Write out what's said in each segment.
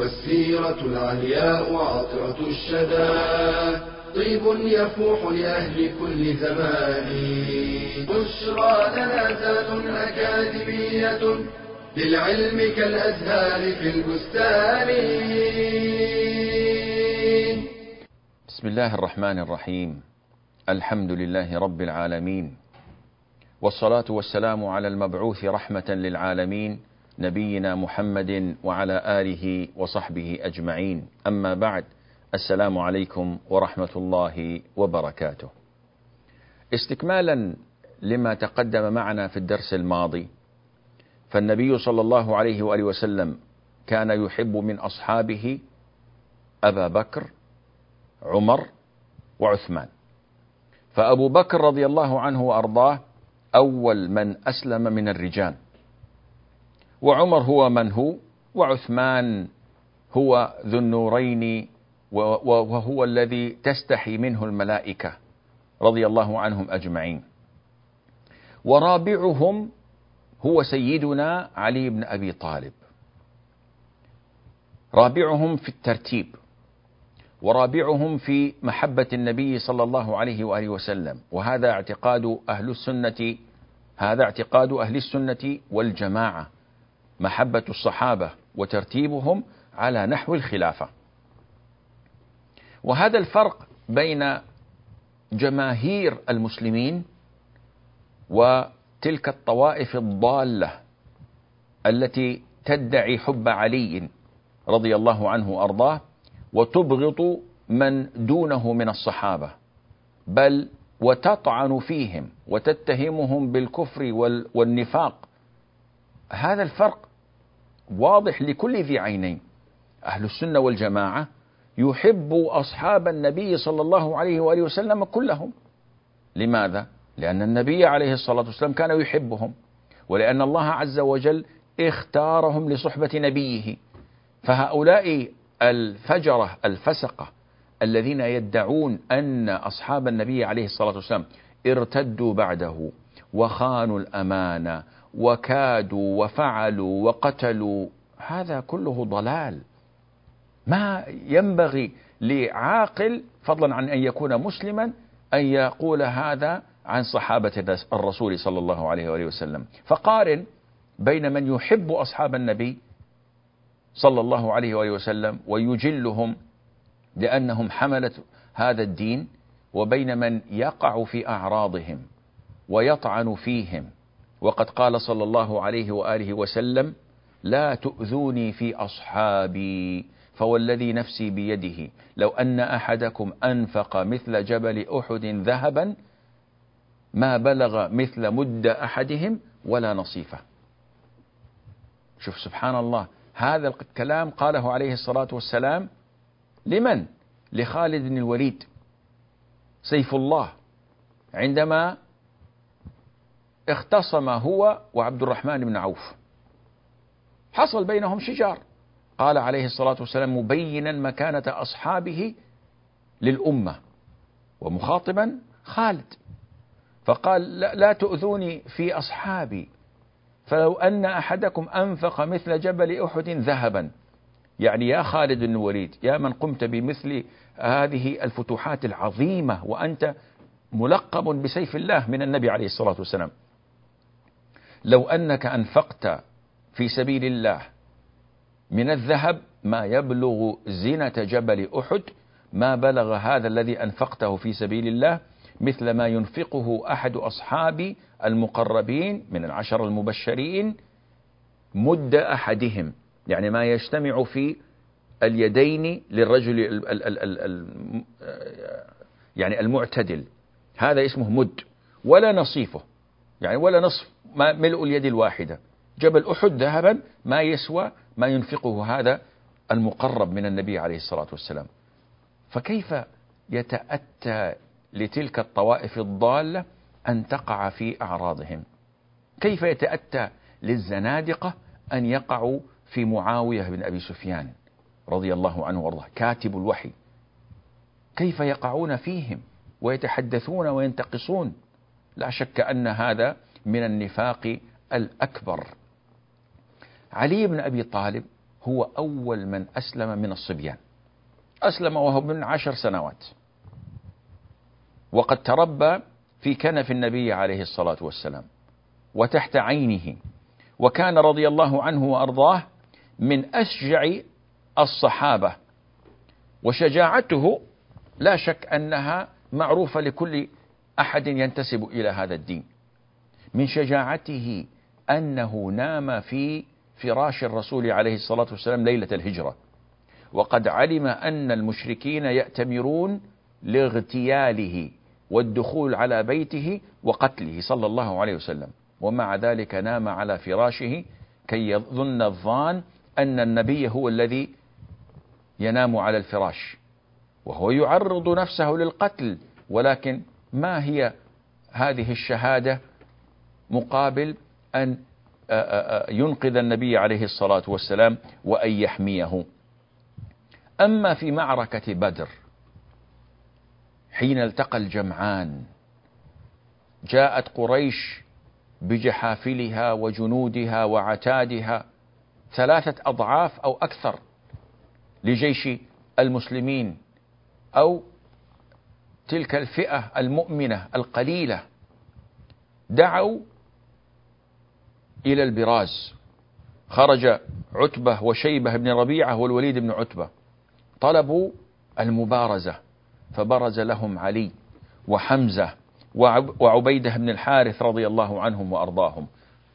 والسيرة العلياء عطرة الشدى. طيب يفوح لأهل كل زمان. بشرى لنا ذات أكاديمية للعلم كالأزهار في البستان. بسم الله الرحمن الرحيم. الحمد لله رب العالمين. والصلاة والسلام على المبعوث رحمة للعالمين. نبينا محمد وعلى آله وصحبه أجمعين. أما بعد السلام عليكم ورحمة الله وبركاته. استكمالا لما تقدم معنا في الدرس الماضي فالنبي صلى الله عليه وآله وسلم كان يحب من أصحابه أبا بكر عمر وعثمان. فأبو بكر رضي الله عنه وأرضاه أول من أسلم من الرجال. وعمر هو من هو وعثمان هو ذو النورين وهو الذي تستحي منه الملائكة رضي الله عنهم أجمعين. ورابعهم هو سيدنا علي بن أبي طالب. رابعهم في الترتيب ورابعهم في محبة النبي صلى الله عليه وآله وسلم. وهذا اعتقاد أهل السنة هذا اعتقاد أهل السنة والجماعة. محبة الصحابة وترتيبهم على نحو الخلافة. وهذا الفرق بين جماهير المسلمين وتلك الطوائف الضالة التي تدعي حب علي رضي الله عنه وأرضاه وتبغض من دونه من الصحابة بل وتطعن فيهم وتتهمهم بالكفر والنفاق. هذا الفرق واضح لكل ذي عينين. أهل السنة والجماعة يحب أصحاب النبي صلى الله عليه وآله وسلم كلهم. لماذا؟ لأن النبي عليه الصلاة والسلام كان يحبهم ولأن الله عز وجل اختارهم لصحبة نبيه. فهؤلاء الفجرة الفسقة الذين يدعون أن أصحاب النبي عليه الصلاة والسلام ارتدوا بعده وخانوا الأمانة وكادوا وفعلوا وقتلوا هذا كله ضلال. ما ينبغي لعاقل فضلا عن أن يكون مسلما أن يقول هذا عن صحابة الرسول صلى الله عليه وآله وسلم. فقارن بين من يحب أصحاب النبي صلى الله عليه وآله وسلم ويجلهم لأنهم حملة هذا الدين وبين من يقع في أعراضهم ويطعن فيهم. وقد قال صلى الله عليه وآله وسلم لا تؤذوني في أصحابي فوالذي نفسي بيده لو أن أحدكم أنفق مثل جبل أحد ذهبا ما بلغ مثل مد أحدهم ولا نصيفة شوف سبحان الله هذا الكلام قاله عليه الصلاة والسلام لمن؟ لخالد بن الوليد سيف الله عندما اختصم هو وعبد الرحمن بن عوف. حصل بينهم شجار. قال عليه الصلاة والسلام مبينا مكانة أصحابه للأمة ومخاطبا خالد. فقال لا, لا تؤذوني في أصحابي. فلو أن أحدكم أنفق مثل جبل أحد ذهبا يعني يا خالد بن الوليد يا من قمت بمثل هذه الفتوحات العظيمة وأنت ملقب بسيف الله من النبي عليه الصلاة والسلام. لو أنك أنفقت في سبيل الله من الذهب ما يبلغ زنة جبل أحد ما بلغ هذا الذي أنفقته في سبيل الله مثل ما ينفقه أحد أصحاب المقربين من العشر المبشرين مد أحدهم يعني ما يجتمع في اليدين للرجل يعني المعتدل هذا اسمه مد ولا نصيفه يعني ولا نصف. ملء اليد الواحدة. جبل أحد ذهبا ما يسوى ما ينفقه هذا المقرب من النبي عليه الصلاة والسلام. فكيف يتأتى لتلك الطوائف الضالة أن تقع في أعراضهم؟ كيف يتأتى للزنادقة أن يقعوا في معاوية بن أبي سفيان رضي الله عنه وأرضاه كاتب الوحي؟ كيف يقعون فيهم ويتحدثون وينتقصون؟ لا شك أن هذا من النفاق الأكبر. علي بن أبي طالب هو أول من أسلم من الصبيان. أسلم وهو من عشر سنوات. وقد تربى في كنف النبي عليه الصلاة والسلام وتحت عينه وكان رضي الله عنه وأرضاه من أشجع الصحابة. وشجاعته لا شك أنها معروفة لكل أحد ينتسب إلى هذا الدين. من شجاعته أنه نام في فراش الرسول عليه الصلاة والسلام ليلة الهجرة. وقد علم أن المشركين يأتمرون لاغتياله والدخول على بيته وقتله صلى الله عليه وسلم. ومع ذلك نام على فراشه كي يظن الظان أن النبي هو الذي ينام على الفراش. وهو يعرض نفسه للقتل. ولكن ما هي هذه الشهادة؟ مقابل أن ينقذ النبي عليه الصلاة والسلام وأن يحميه. أما في معركة بدر حين التقى الجمعان جاءت قريش بجحافلها وجنودها وعتادها ثلاثة أضعاف أو أكثر لجيش المسلمين أو تلك الفئة المؤمنة القليلة دعوا إلى البراز. خرج عتبة وشيبة بن ربيعة والوليد بن عتبة. طلبوا المبارزة فبرز لهم علي وحمزة وعبيدة بن الحارث رضي الله عنهم وأرضاهم.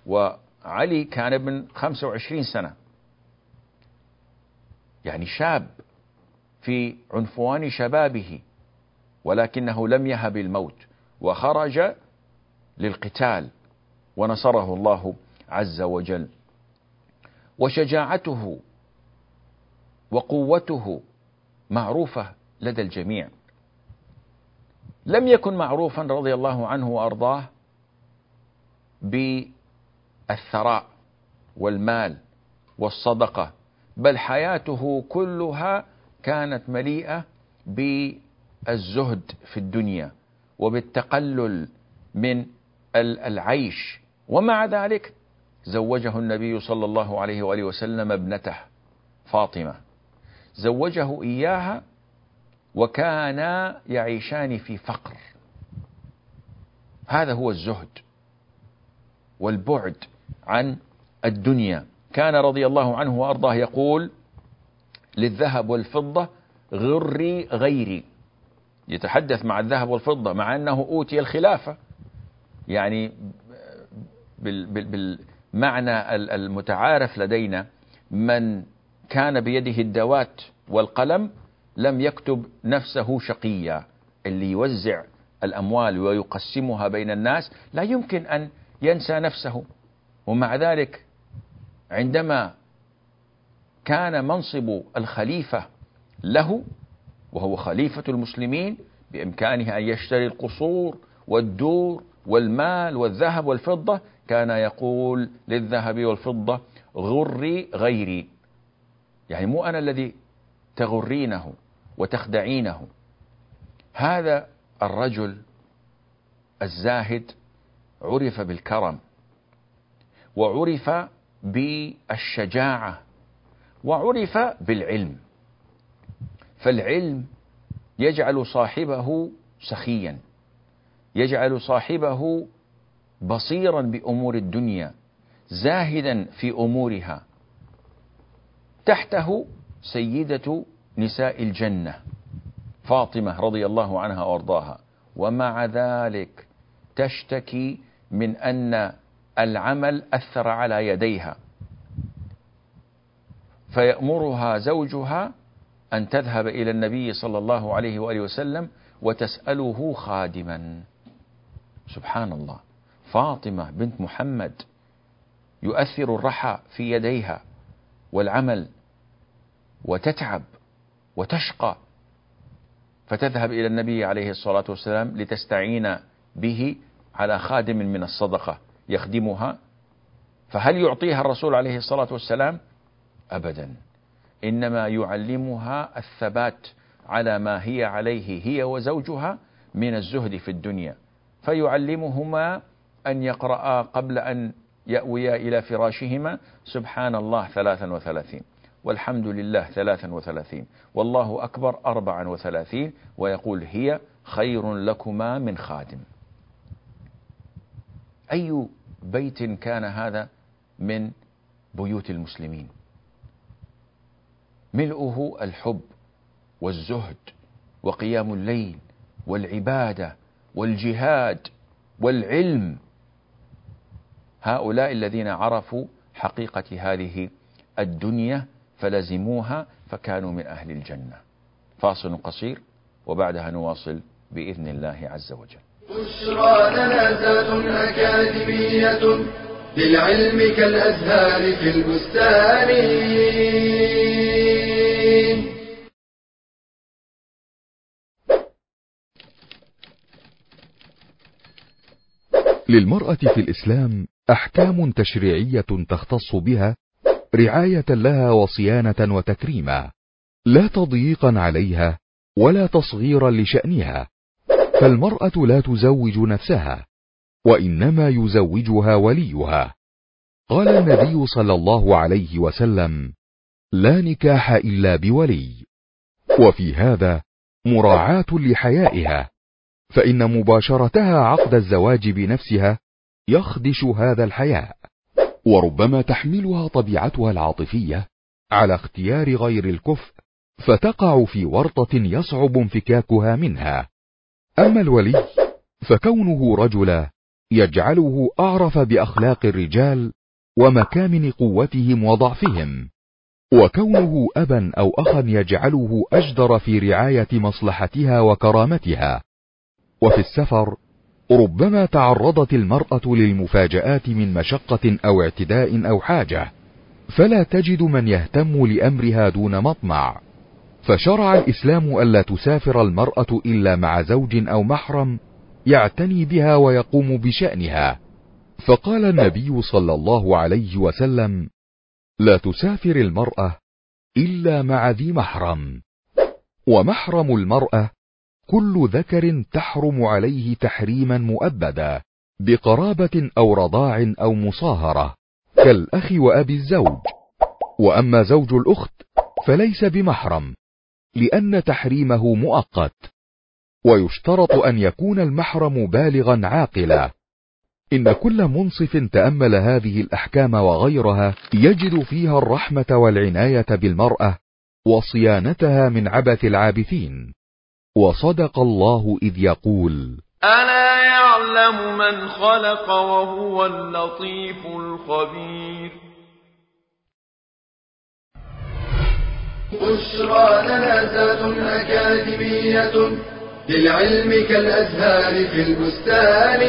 وعلي كان ابن 25 سنة. يعني شاب في عنفوان شبابه ولكنه لم يهب الموت. وخرج للقتال ونصره الله عز وجل. وشجاعته وقوته معروفة لدى الجميع. لم يكن معروفا رضي الله عنه وأرضاه بالثراء والمال والصدقة بل حياته كلها كانت مليئة بالزهد في الدنيا وبالتقلل من العيش. ومع ذلك زوجه النبي صلى الله عليه وآله وسلم ابنته فاطمة. زوجه إياها وكانا يعيشان في فقر. هذا هو الزهد والبعد عن الدنيا. كان رضي الله عنه وأرضاه يقول للذهب والفضة غري غيري. يتحدث مع الذهب والفضة مع أنه أوتي الخلافة. يعني بالمعنى المتعارف لدينا من كان بيده الدوات والقلم لم يكتب نفسه شقيا اللي يوزع الأموال ويقسمها بين الناس لا يمكن أن ينسى نفسه. ومع ذلك عندما كان منصب الخليفة له وهو خليفة المسلمين بإمكانه أن يشتري القصور والدور والمال والذهب والفضة كان يقول للذهب والفضة غري غيري. يعني مو أنا الذي تغرينه وتخدعينه. هذا الرجل الزاهد عرف بالكرم وعرف بالشجاعة وعرف بالعلم. فالعلم يجعل صاحبه سخيا يجعل صاحبه بصيرا بأمور الدنيا زاهدا في أمورها. تحته سيدة نساء الجنة فاطمة رضي الله عنها وأرضاها. ومع ذلك تشتكي من أن العمل أثر على يديها. فيأمرها زوجها أن تذهب إلى النبي صلى الله عليه وآله وسلم وتسأله خادما. سبحان الله. فاطمة بنت محمد يؤثر الرحى في يديها والعمل وتتعب وتشقى فتذهب إلى النبي عليه الصلاة والسلام لتستعين به على خادم من الصدقة يخدمها. فهل يعطيها الرسول عليه الصلاة والسلام؟ أبدا. إنما يعلمها الثبات على ما هي عليه هي وزوجها من الزهد في الدنيا فيعلمهما أن يقرأ قبل أن يأويا إلى فراشهما سبحان الله ثلاثا وثلاثين والحمد لله ثلاثا وثلاثين والله أكبر أربعا وثلاثين ويقول هي خير لكما من خادم. أي بيت كان هذا من بيوت المسلمين؟ ملؤه الحب والزهد وقيام الليل والعبادة والجهاد والعلم هؤلاء الذين عرفوا حقيقة هذه الدنيا فلزموها فكانوا من أهل الجنة. فاصل قصير وبعدها نواصل بإذن الله عز وجل. بشرى لنا أكاديمية للعلم كالأزهار في البستان. للمرأة في الإسلام أحكام تشريعية تختص بها رعاية لها وصيانة وتكريما لا تضييقا عليها ولا تصغيرا لشأنها. فالمرأة لا تزوج نفسها وإنما يزوجها وليها. قال النبي صلى الله عليه وسلم لا نكاح إلا بولي. وفي هذا مراعاة لحيائها فإن مباشرتها عقد الزواج بنفسها يخدش هذا الحياء. وربما تحملها طبيعتها العاطفية على اختيار غير الكفء فتقع في ورطة يصعب انفكاكها منها. أما الولي فكونه رجلا يجعله أعرف بأخلاق الرجال ومكامن قوتهم وضعفهم وكونه أبا أو أخا يجعله أجدر في رعاية مصلحتها وكرامتها. وفي السفر ربما تعرضت المرأة للمفاجآت من مشقة أو اعتداء أو حاجة فلا تجد من يهتم لأمرها دون مطمع. فشرع الإسلام ألا تسافر المرأة إلا مع زوج أو محرم يعتني بها ويقوم بشأنها. فقال النبي صلى الله عليه وسلم لا تسافر المرأة إلا مع ذي محرم. ومحرم المرأة كل ذكر تحرم عليه تحريما مؤبدا بقرابة أو رضاع أو مصاهرة كالأخ وأبي الزوج. وأما زوج الأخت فليس بمحرم لأن تحريمه مؤقت. ويشترط أن يكون المحرم بالغا عاقلا. إن كل منصف تأمل هذه الأحكام وغيرها يجد فيها الرحمة والعناية بالمرأة وصيانتها من عبث العابثين. وصدق الله إذ يقول ألا يعلم من خلق وهو اللطيف الخبير. بشرى لنا أكاديمية للعلم كالأزهار في البستان.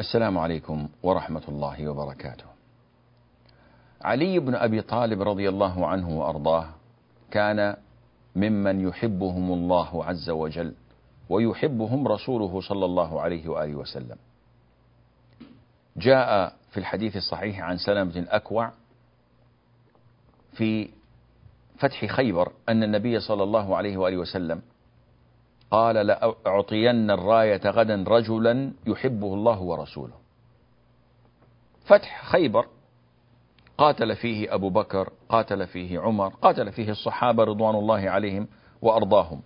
السلام عليكم ورحمة الله وبركاته. علي بن أبي طالب رضي الله عنه وأرضاه كان ممن يحبهم الله عز وجل ويحبهم رسوله صلى الله عليه وآله وسلم. جاء في الحديث الصحيح عن سلمة الأكوع في فتح خيبر أن النبي صلى الله عليه وآله وسلم قال لأعطين الراية غدا رجلا يحبه الله ورسوله فتح خيبر قاتل فيه أبو بكر قاتل فيه عمر قاتل فيه الصحابة رضوان الله عليهم وأرضاهم.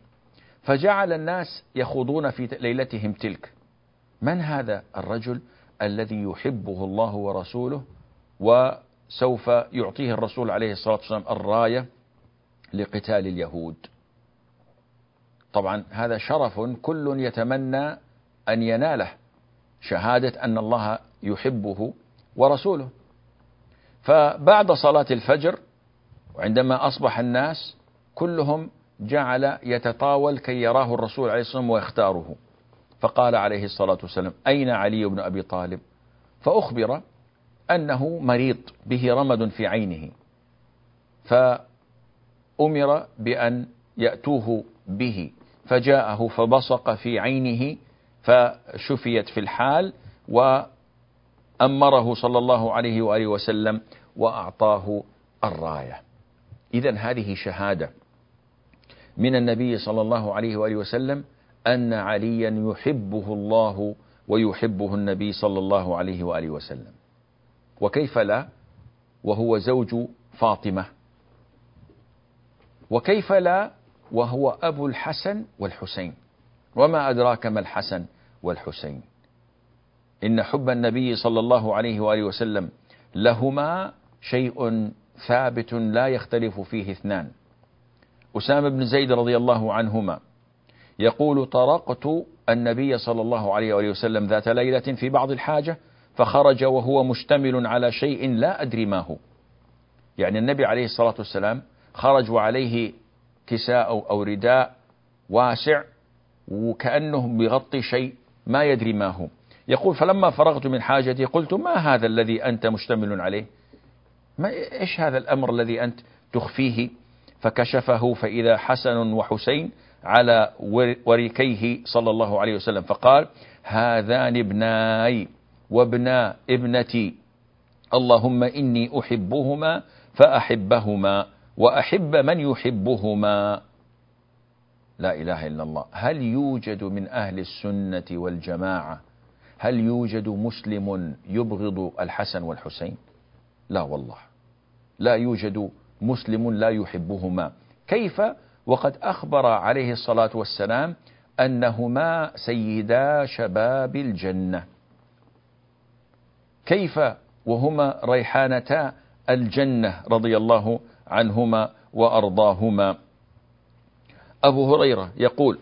فجعل الناس يخوضون في ليلتهم تلك. من هذا الرجل الذي يحبه الله ورسوله وسوف يعطيه الرسول عليه الصلاة والسلام الراية لقتال اليهود؟ طبعا هذا شرف كل يتمنى أن يناله. شهادة أن الله يحبه ورسوله. فبعد صلاة الفجر وعندما أصبح الناس كلهم جعل يتطاول كي يراه الرسول عليه الصلاة والسلام ويختاره فقال عليه الصلاة والسلام أين علي بن أبي طالب؟ فأخبر أنه مريض به رمد في عينه. فأمر بأن يأتوه به فجاءه فبصق في عينه فشفيت في الحال وأمره صلى الله عليه وآله وسلم وأعطاه الراية. إذا هذه شهادة من النبي صلى الله عليه وآله وسلم أن عليا يحبه الله ويحبه النبي صلى الله عليه وآله وسلم. وكيف لا؟ وهو زوج فاطمة. وكيف لا؟ وهو أبو الحسن والحسين. وما أدراك ما الحسن والحسين؟ إن حب النبي صلى الله عليه وآله وسلم لهما شيء ثابت لا يختلف فيه اثنان. أسامة بن زيد رضي الله عنهما يقول طرقت النبي صلى الله عليه وآله وسلم ذات ليلة في بعض الحاجة فخرج وهو مشتمل على شيء لا أدري ما هو. يعني النبي عليه الصلاة والسلام خرج وعليه كساء أو رداء واسع وكأنه بيغطي شيء ما يدري ما هو. يقول فلما فرغت من حاجتي قلت ما هذا الذي أنت مشتمل عليه؟ ما إيش هذا الأمر الذي أنت تخفيه؟ فكشفه فإذا حسن وحسين على وريكيه صلى الله عليه وسلم فقال هذان ابناي وابنا ابنتي اللهم إني أحبهما فأحبهما وأحب من يحبهما. لا إله إلا الله. هل يوجد من أهل السنة والجماعة هل يوجد مسلم يبغض الحسن والحسين؟ لا والله. لا يوجد مسلم لا يحبهما. كيف؟ وقد أخبر عليه الصلاة والسلام أنهما سيدا شباب الجنة. كيف؟ وهما ريحانتا الجنة رضي الله عنهما وأرضاهما. أبو هريرة يقول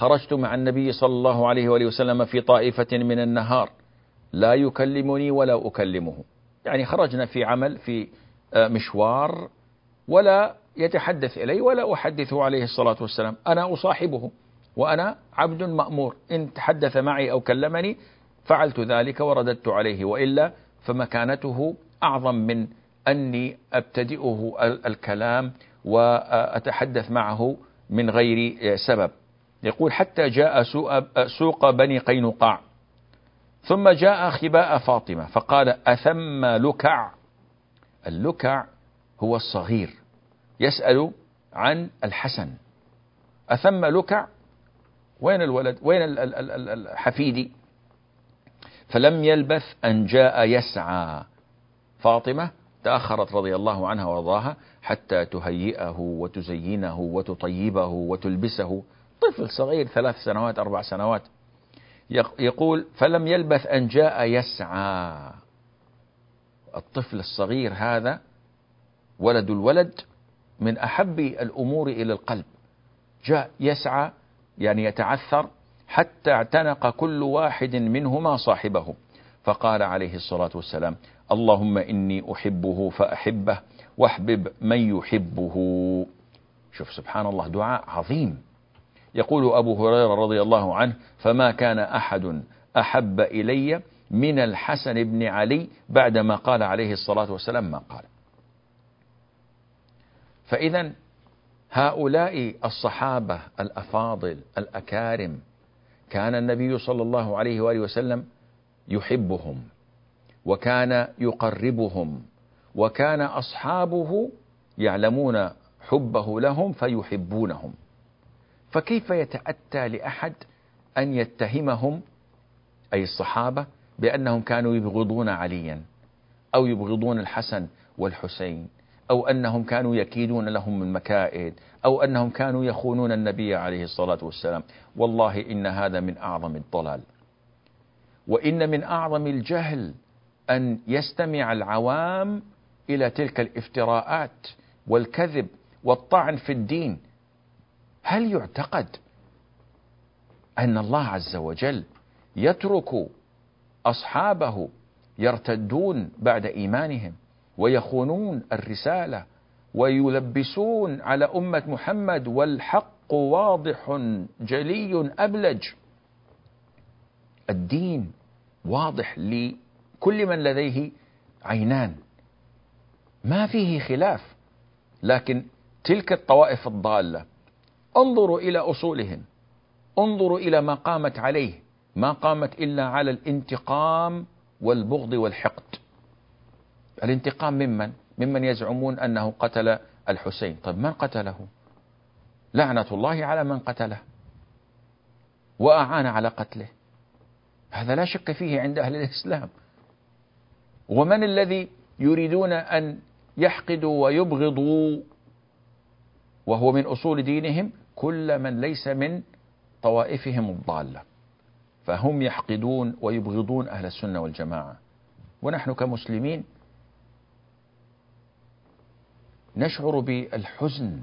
خرجت مع النبي صلى الله عليه وآله وسلم في طائفة من النهار. لا يكلمني ولا أكلمه. يعني خرجنا في عمل في آه، مشوار ولا يتحدث إلي ولا أحدثه عليه الصلاة والسلام. أنا أصاحبه وأنا عبد مأمور. إن تحدث معي أو كلمني فعلت ذلك ورددت عليه وإلا فمكانته أعظم من أني أبتدئه الكلام وأتحدث معه من غير سبب. يقول حتى جاء سوق بني قينقاع. ثم جاء خباء فاطمة فقال أثم لكع؟ اللكع هو الصغير يسأل عن الحسن. أثم لكع؟ وين الولد؟ وين الحفيدي؟ فلم يلبث أن جاء يسعى. فاطمة تأخرت رضي الله عنها وأرضاها حتى تهيئه وتزينه وتطيبه وتلبسه. طفل صغير ثلاث سنوات أربع سنوات يقول فلم يلبث أن جاء يسعى. الطفل الصغير هذا ولد الولد من أحب الأمور إلى القلب. جاء يسعى يعني يتعثر حتى اعتنق كل واحد منهما صاحبه. فقال عليه الصلاة والسلام اللهم إني أحبه فأحبه واحبب من يحبه. شوف سبحان الله دعاء عظيم. يقول أبو هريرة رضي الله عنه فما كان أحد أحب إلي من الحسن بن علي بعدما قال عليه الصلاة والسلام ما قال. فإذا هؤلاء الصحابة الأفاضل الأكارم كان النبي صلى الله عليه وآله وسلم يحبهم وكان يقربهم وكان أصحابه يعلمون حبه لهم فيحبونهم. فكيف يتأتى لأحد أن يتهمهم أي الصحابة بأنهم كانوا يبغضون عليا أو يبغضون الحسن والحسين أو أنهم كانوا يكيدون لهم من مكائد أو أنهم كانوا يخونون النبي عليه الصلاة والسلام. والله إن هذا من أعظم الضلال. وإن من أعظم الجهل أن يستمع العوام إلى تلك الافتراءات والكذب والطعن في الدين. هل يعتقد أن الله عز وجل يترك أصحابه يرتدون بعد إيمانهم ويخونون الرسالة ويلبسون على أمة محمد والحق واضح جلي أبلج؟ الدين واضح لكل من لديه عينان. ما فيه خلاف لكن تلك الطوائف الضالة انظروا إلى أصولهم. انظروا إلى ما قامت عليه. ما قامت إلا على الانتقام والبغض والحقد. الانتقام ممن؟ ممن يزعمون أنه قتل الحسين. طيب من قتله؟ لعنة الله على من قتله. وأعان على قتله. هذا لا شك فيه عند أهل الإسلام. ومن الذي يريدون أن يحقدوا ويبغضوا؟ وهو من أصول دينهم؟ كل من ليس من طوائفهم الضالة. فهم يحقدون ويبغضون أهل السنة والجماعة. ونحن كمسلمين نشعر بالحزن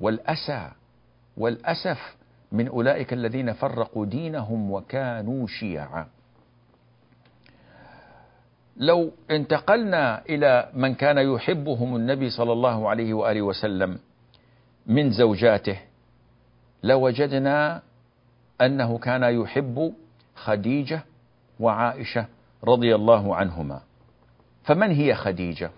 والأسى والأسف من أولئك الذين فرقوا دينهم وكانوا شيعا. لو انتقلنا إلى من كان يحبهم النبي صلى الله عليه وآله وسلم من زوجاته. لوجدنا أنه كان يحب خديجة وعائشة رضي الله عنهما. فمن هي خديجة؟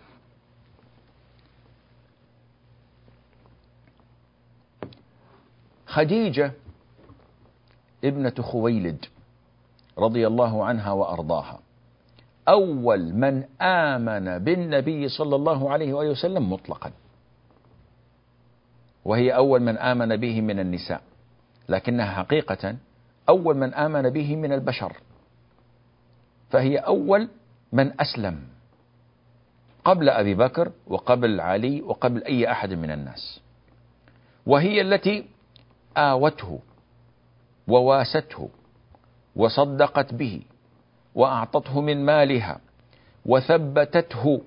خديجة ابنة خويلد رضي الله عنها وأرضاها. أول من آمن بالنبي صلى الله عليه وآله وسلم مطلقا. وهي أول من آمن به من النساء لكنها حقيقة أول من آمن به من البشر فهي أول من أسلم قبل أبي بكر وقبل علي وقبل أي أحد من الناس وهي التي آوته وواسته وصدقت به وأعطته من مالها وثبتته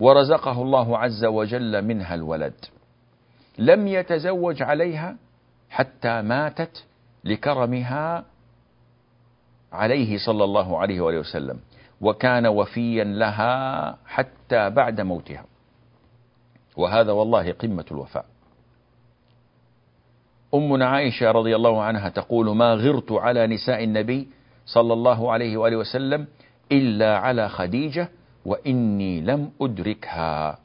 ورزقه الله عز وجل منها الولد. لم يتزوج عليها حتى ماتت لكرمها عليه صلى الله عليه وآله وسلم وكان وفيا لها حتى بعد موتها. وهذا والله قمة الوفاء. أمنا عائشة رضي الله عنها تقول ما غرت على نساء النبي صلى الله عليه وآله وسلم إلا على خديجة وإني لم أدركها.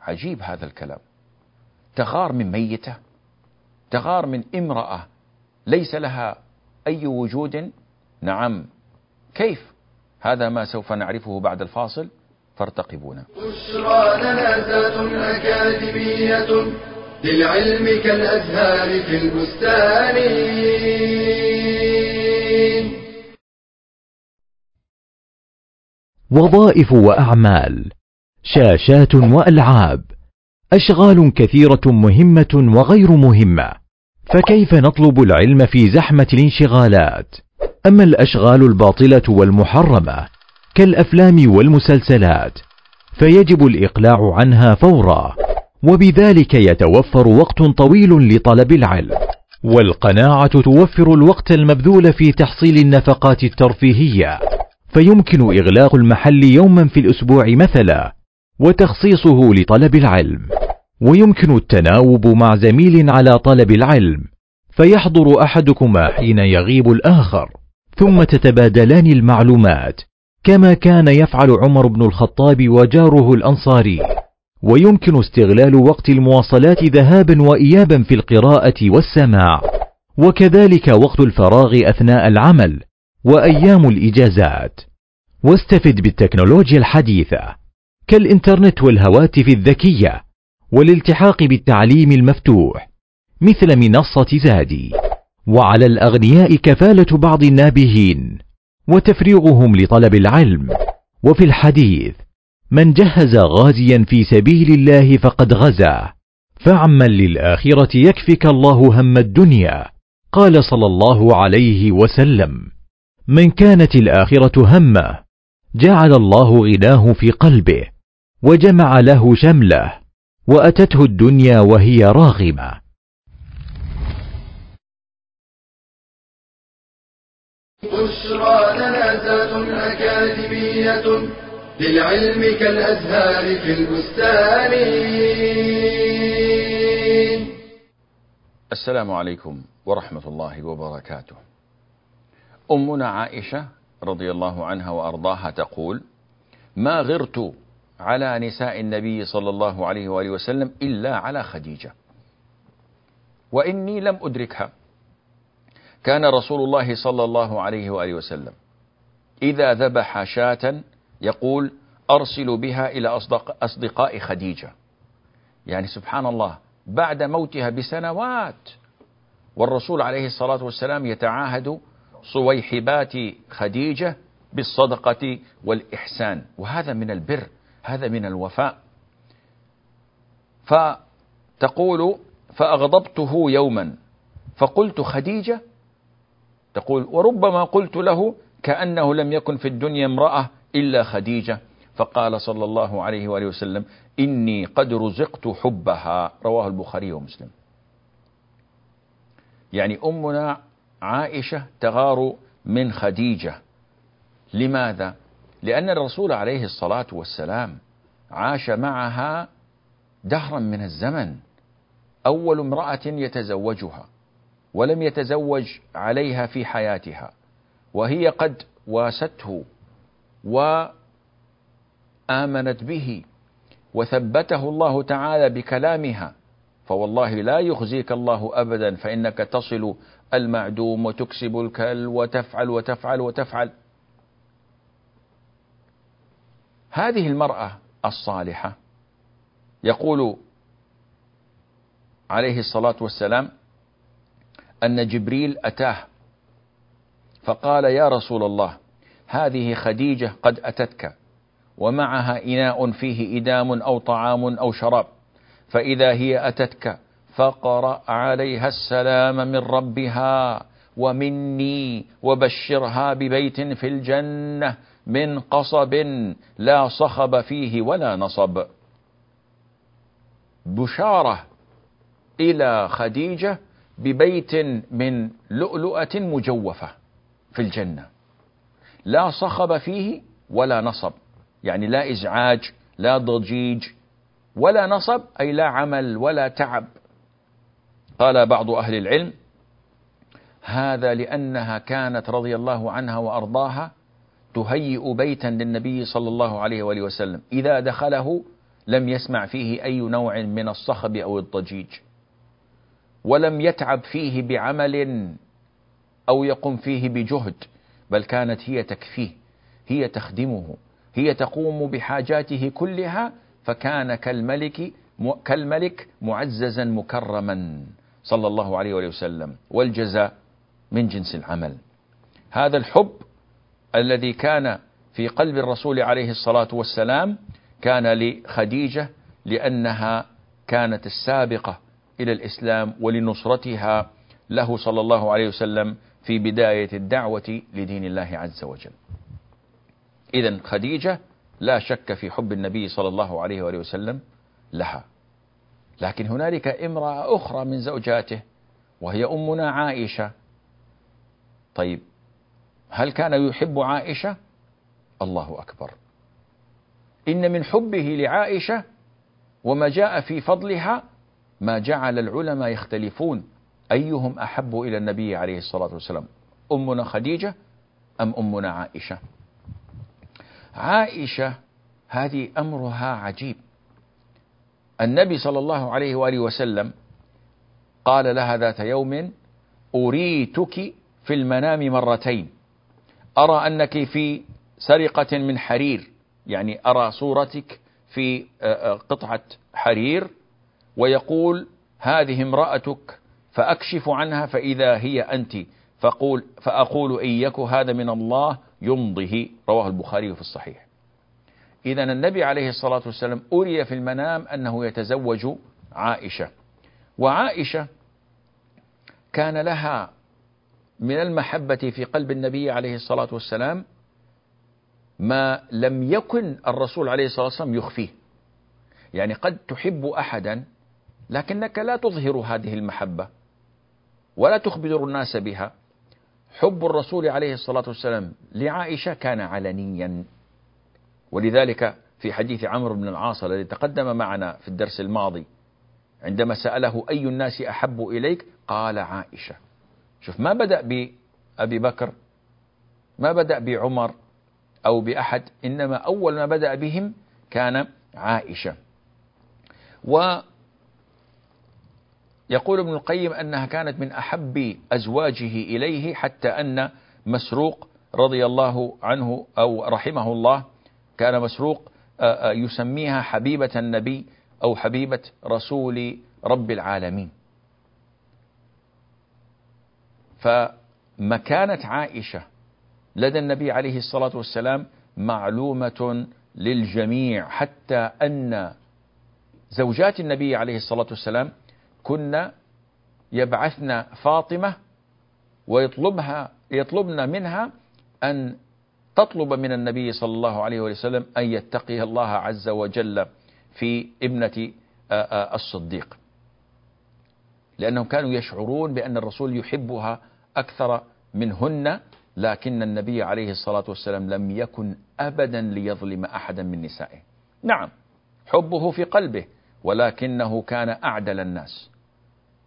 عجيب هذا الكلام. تغار من ميتة تغار من امرأة ليس لها أي وجود؟ نعم. كيف؟ هذا ما سوف نعرفه بعد الفاصل فارتقبونا. بشرى أكاديمية للعلم كالأزهار في البستان. وظائف وأعمال شاشات وألعاب. أشغال كثيرة مهمة وغير مهمة. فكيف نطلب العلم في زحمة الانشغالات؟ أما الأشغال الباطلة والمحرمة كالأفلام والمسلسلات فيجب الإقلاع عنها فورا. وبذلك يتوفر وقت طويل لطلب العلم. والقناعة توفر الوقت المبذول في تحصيل النفقات الترفيهية. فيمكن إغلاق المحل يوما في الأسبوع مثلا وتخصيصه لطلب العلم. ويمكن التناوب مع زميل على طلب العلم فيحضر أحدكما حين يغيب الآخر ثم تتبادلان المعلومات كما كان يفعل عمر بن الخطاب وجاره الأنصاري ويمكن استغلال وقت المواصلات ذهابا وايابا في القراءة والسماع وكذلك وقت الفراغ أثناء العمل وأيام الإجازات. واستفد بالتكنولوجيا الحديثة كالإنترنت والهواتف الذكية والالتحاق بالتعليم المفتوح مثل منصة زادي. وعلى الأغنياء كفالة بعض النابهين وتفريغهم لطلب العلم. وفي الحديث من جهز غازيا في سبيل الله فقد غزا فعمن للآخرة يكفك الله هم الدنيا. قال صلى الله عليه وسلم. من كانت الآخرة همة جعل الله غناه في قلبه وجمع له شمله وأتته الدنيا وهي راغمة. بشرى لنا أكاديمية للعلم كالأزهار في البستان. السلام عليكم ورحمة الله ما غرت على نساء النبي صلى الله عليه وآله وسلم إلا على خديجة. وإني لم أدركها. كان رسول الله صلى الله عليه وآله وسلم إذا ذبح شاة يقول أرسل بها إلى أصدق أصدقاء خديجة. يعني سبحان الله بعد موتها بسنوات والرسول عليه الصلاة والسلام يتعاهد صويحبات خديجة بالصدقة والإحسان. وهذا من البر. هذا من الوفاء. فتقول فأغضبته يوما. فقلت خديجة تقول وربما قلت له كأنه لم يكن في الدنيا امرأة إلا خديجة. فقال صلى الله عليه وآله وسلم إني قد رزقت حبها. رواه البخاري ومسلم. يعني أمنا عائشة تغار من خديجة. لماذا؟ لأن الرسول عليه الصلاة والسلام عاش معها دهرا من الزمن. أول امرأة يتزوجها ولم يتزوج عليها في حياتها وهي قد واسته وآمنت به وثبته الله تعالى بكلامها. فوالله لا يخزيك الله أبدا فإنك تصل المعدوم وتكسب الكل وتفعل وتفعل وتفعل. هذه المرأة الصالحة يقول عليه الصلاة والسلام أن جبريل أتاه فقال يا رسول الله هذه خديجة قد أتتك ومعها إناء فيه إدام أو طعام أو شراب فإذا هي أتتك فقرأ عليها السلام من ربها ومني وبشرها ببيت في الجنة من قصب لا صخب فيه ولا نصب. بشارة إلى خديجة ببيت من لؤلؤة مجوفة في الجنة. لا صخب فيه ولا نصب يعني لا إزعاج لا ضجيج ولا نصب أي لا عمل ولا تعب. قال بعض أهل العلم هذا لأنها كانت رضي الله عنها وأرضاها تهيئ بيتا للنبي صلى الله عليه وآله وسلم. إذا دخله لم يسمع فيه أي نوع من الصخب أو الضجيج. ولم يتعب فيه بعمل أو يقم فيه بجهد بل كانت هي تكفيه هي تخدمه هي تقوم بحاجاته كلها فكان كالملك كالملك معززا مكرما صلى الله عليه وسلم. والجزاء من جنس العمل. هذا الحب الذي كان في قلب الرسول عليه الصلاة والسلام كان لخديجة لأنها كانت السابقة إلى الإسلام ولنصرتها له صلى الله عليه وسلم في بداية الدعوة لدين الله عز وجل. إذا خديجة لا شك في حب النبي صلى الله عليه وآله وسلم لها. لكن هنالك امرأة أخرى من زوجاته وهي أمنا عائشة. طيب هل كان يحب عائشة؟ الله أكبر. إن من حبه لعائشة وما جاء في فضلها ما جعل العلماء يختلفون أيهم أحب إلى النبي عليه الصلاة والسلام أمنا خديجة أم أمنا عائشة؟ عائشة هذه أمرها عجيب. النبي صلى الله عليه وآله وسلم قال لها ذات يوم أريتك في المنام مرتين. أرى أنك في سرقة من حرير يعني أرى صورتك في قطعة حرير ويقول هذه امرأتك فأكشف عنها فإذا هي أنت فقول فأقول إن يك هذا من الله يمضه رواه البخاري في الصحيح. إذا النبي عليه الصلاة والسلام أري في المنام أنه يتزوج عائشة وعائشة كان لها من المحبة في قلب النبي عليه الصلاة والسلام ما لم يكن الرسول عليه الصلاة والسلام يخفيه. يعني قد تحب أحدا لكنك لا تظهر هذه المحبة ولا تخبر الناس بها. حب الرسول عليه الصلاة والسلام لعائشة كان علنيا. ولذلك في حديث عمرو بن العاص الذي تقدم معنا في الدرس الماضي عندما سأله أي الناس أحب إليك؟ قال عائشة. شوف ما بدأ بأبي بكر ما بدأ بعمر أو بأحد إنما أول ما بدأ بهم كان عائشة. ويقول ابن القيم أنها كانت من أحب أزواجه إليه حتى أن مسروق رضي الله عنه أو رحمه الله كان مسروق يسميها حبيبة النبي أو حبيبة رسول رب العالمين. فمكانة عائشة لدى النبي عليه الصلاة والسلام معلومة للجميع حتى أن زوجات النبي عليه الصلاة والسلام كن يبعثن فاطمة ويطلبها يطلبن منها أن تطلب من النبي صلى الله عليه وسلم أن يتقي الله عز وجل في ابنة الصديق. لأنهم كانوا يشعرون بأن الرسول يحبها أكثر منهن لكن النبي عليه الصلاة والسلام لم يكن أبدا ليظلم أحدا من نسائه. نعم حبه في قلبه ولكنه كان أعدل الناس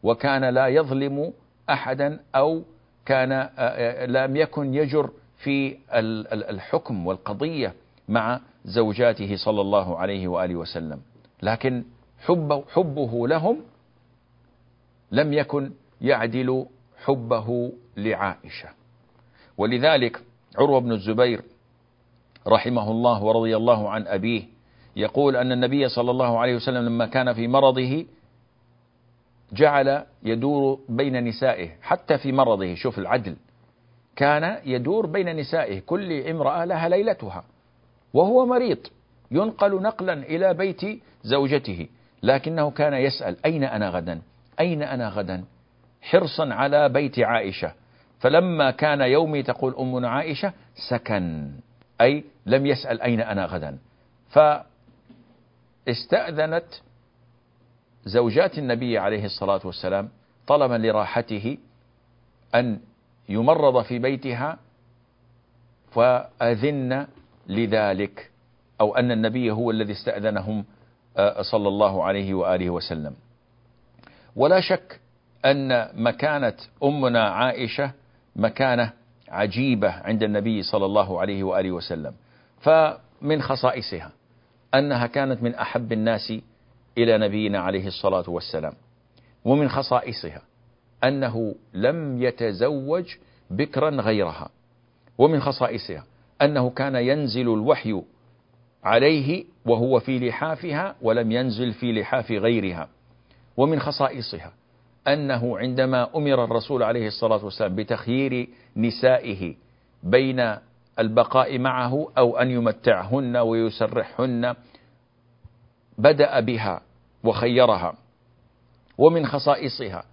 وكان لا يظلم أحدا أو كان لم يكن يجر في الحكم والقضية مع زوجاته صلى الله عليه وآله وسلم. لكن حبه, حبه لهم لم يكن يعدل حبه لعائشة. ولذلك عروة بن الزبير رحمه الله ورضي الله عن أبيه يقول أن النبي صلى الله عليه وسلم لما كان في مرضه جعل يدور بين نسائه حتى في مرضه شوف العدل كان يدور بين نسائه كل امرأة لها ليلتها وهو مريض ينقل نقلا إلى بيت زوجته لكنه كان يسأل أين أنا غدا؟ أين أنا غدا؟ حرصا على بيت عائشة. فلما كان يومي تقول أمنا عائشة سكن. أي لم يسأل أين أنا غدا. فاستأذنت زوجات النبي عليه الصلاة والسلام طلبا لراحته أن يمرض في بيتها فأذن لذلك أو أن النبي هو الذي استأذنهم آه، صلى الله عليه وآله وسلم. ولا شك أن مكانة أمنا عائشة مكانة عجيبة عند النبي صلى الله عليه وآله وسلم. فمن خصائصها أنها كانت من أحب الناس إلى نبينا عليه الصلاة والسلام. ومن خصائصها أنه لم يتزوج بكرا غيرها. ومن خصائصها أنه كان ينزل الوحي عليه وهو في لحافها ولم ينزل في لحاف غيرها. ومن خصائصها أنه عندما أمر الرسول عليه الصلاة والسلام بتخيير نسائه بين البقاء معه أو أن يمتعهن ويسرحهن بدأ بها وخيرها ومن خصائصها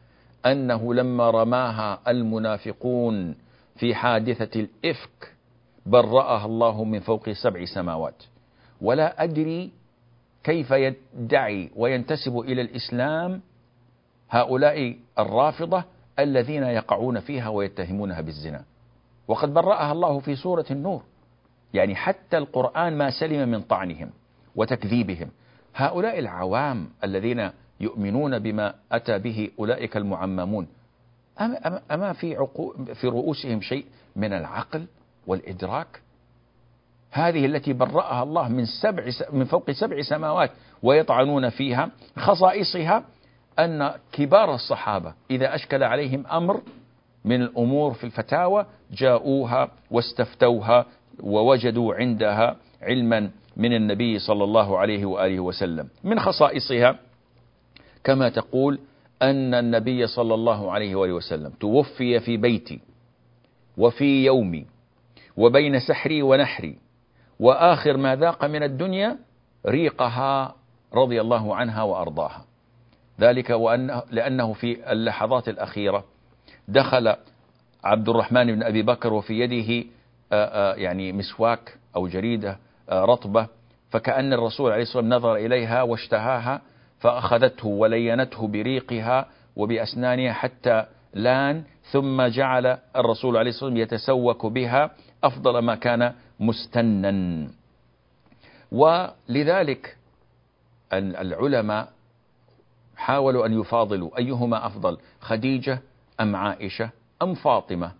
أنه لما رماها المنافقون في حادثة الإفك برأها الله من فوق سبع سماوات. ولا أدري كيف يدعي وينتسب إلى الإسلام هؤلاء الرافضة الذين يقعون فيها ويتهمونها بالزنا. وقد برأها الله في سورة النور. يعني حتى القرآن ما سلم من طعنهم وتكذيبهم. هؤلاء العوام الذين يؤمنون بما أتى به أولئك المعممون أما, أما في, عقو في رؤوسهم شيء من العقل والإدراك؟ هذه التي برأها الله من سبع من فوق سبع سماوات ويطعنون فيها خصائصها أن كبار الصحابة إذا أشكل عليهم أمر من الأمور في الفتاوى جاءوها واستفتوها ووجدوا عندها علما من النبي صلى الله عليه وآله وسلم. من خصائصها كما تقول أن النبي صلى الله عليه وآله وسلم توفي في بيتي وفي يومي وبين سحري ونحري وآخر ما ذاق من الدنيا ريقها رضي الله عنها وأرضاها. ذلك وأنه لأنه في اللحظات الأخيرة دخل عبد الرحمن بن أبي بكر وفي يده يعني مسواك أو جريدة رطبة فكأن الرسول عليه الصلاة والسلام نظر إليها واشتهاها فأخذته ولينته بريقها وبأسنانها حتى لأن ثم جعل الرسول عليه الصلاة والسلام يتسوك بها أفضل ما كان مستنا. ولذلك العلماء حاولوا أن يفاضلوا أيهما أفضل خديجة أم عائشة أم فاطمة؟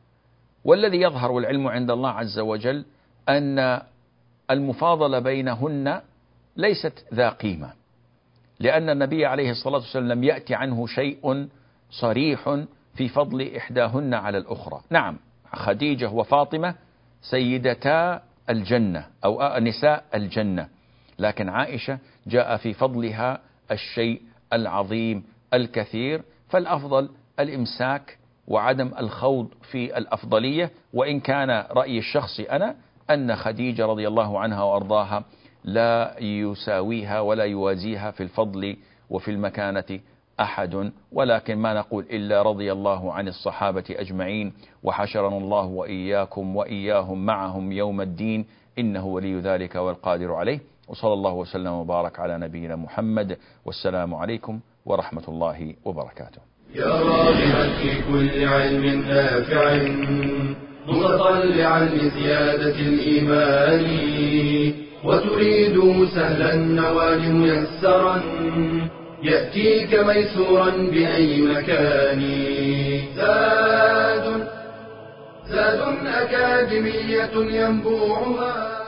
والذي يظهر العلم عند الله عز وجل أن المفاضلة بينهن ليست ذا قيمة لأن النبي عليه الصلاة والسلام لم يأتي عنه شيء صريح في فضل إحداهن على الأخرى. نعم خديجة وفاطمة سيدتا الجنة أو نساء الجنة لكن عائشة جاء في فضلها الشيء العظيم الكثير فالأفضل الإمساك وعدم الخوض في الأفضلية. وإن كان رأيي الشخصي أنا أن خديجة رضي الله عنها وأرضاها لا يساويها ولا يوازيها في الفضل وفي المكانة أحد. ولكن ما نقول إلا رضي الله عن الصحابة أجمعين. وحشرنا الله وإياكم وإياهم معهم يوم الدين. إنه ولي ذلك والقادر عليه. وصلى الله وسلم وبارك على نبينا محمد والسلام عليكم ورحمة الله وبركاته. يا راغبا في كل علم نافع متطلعا لزيادة الإيمان وتريد سهلا النوال ميسرا يأتيك ميسورا بأي مكان. زاد زاد أكاديمية ينبوعها.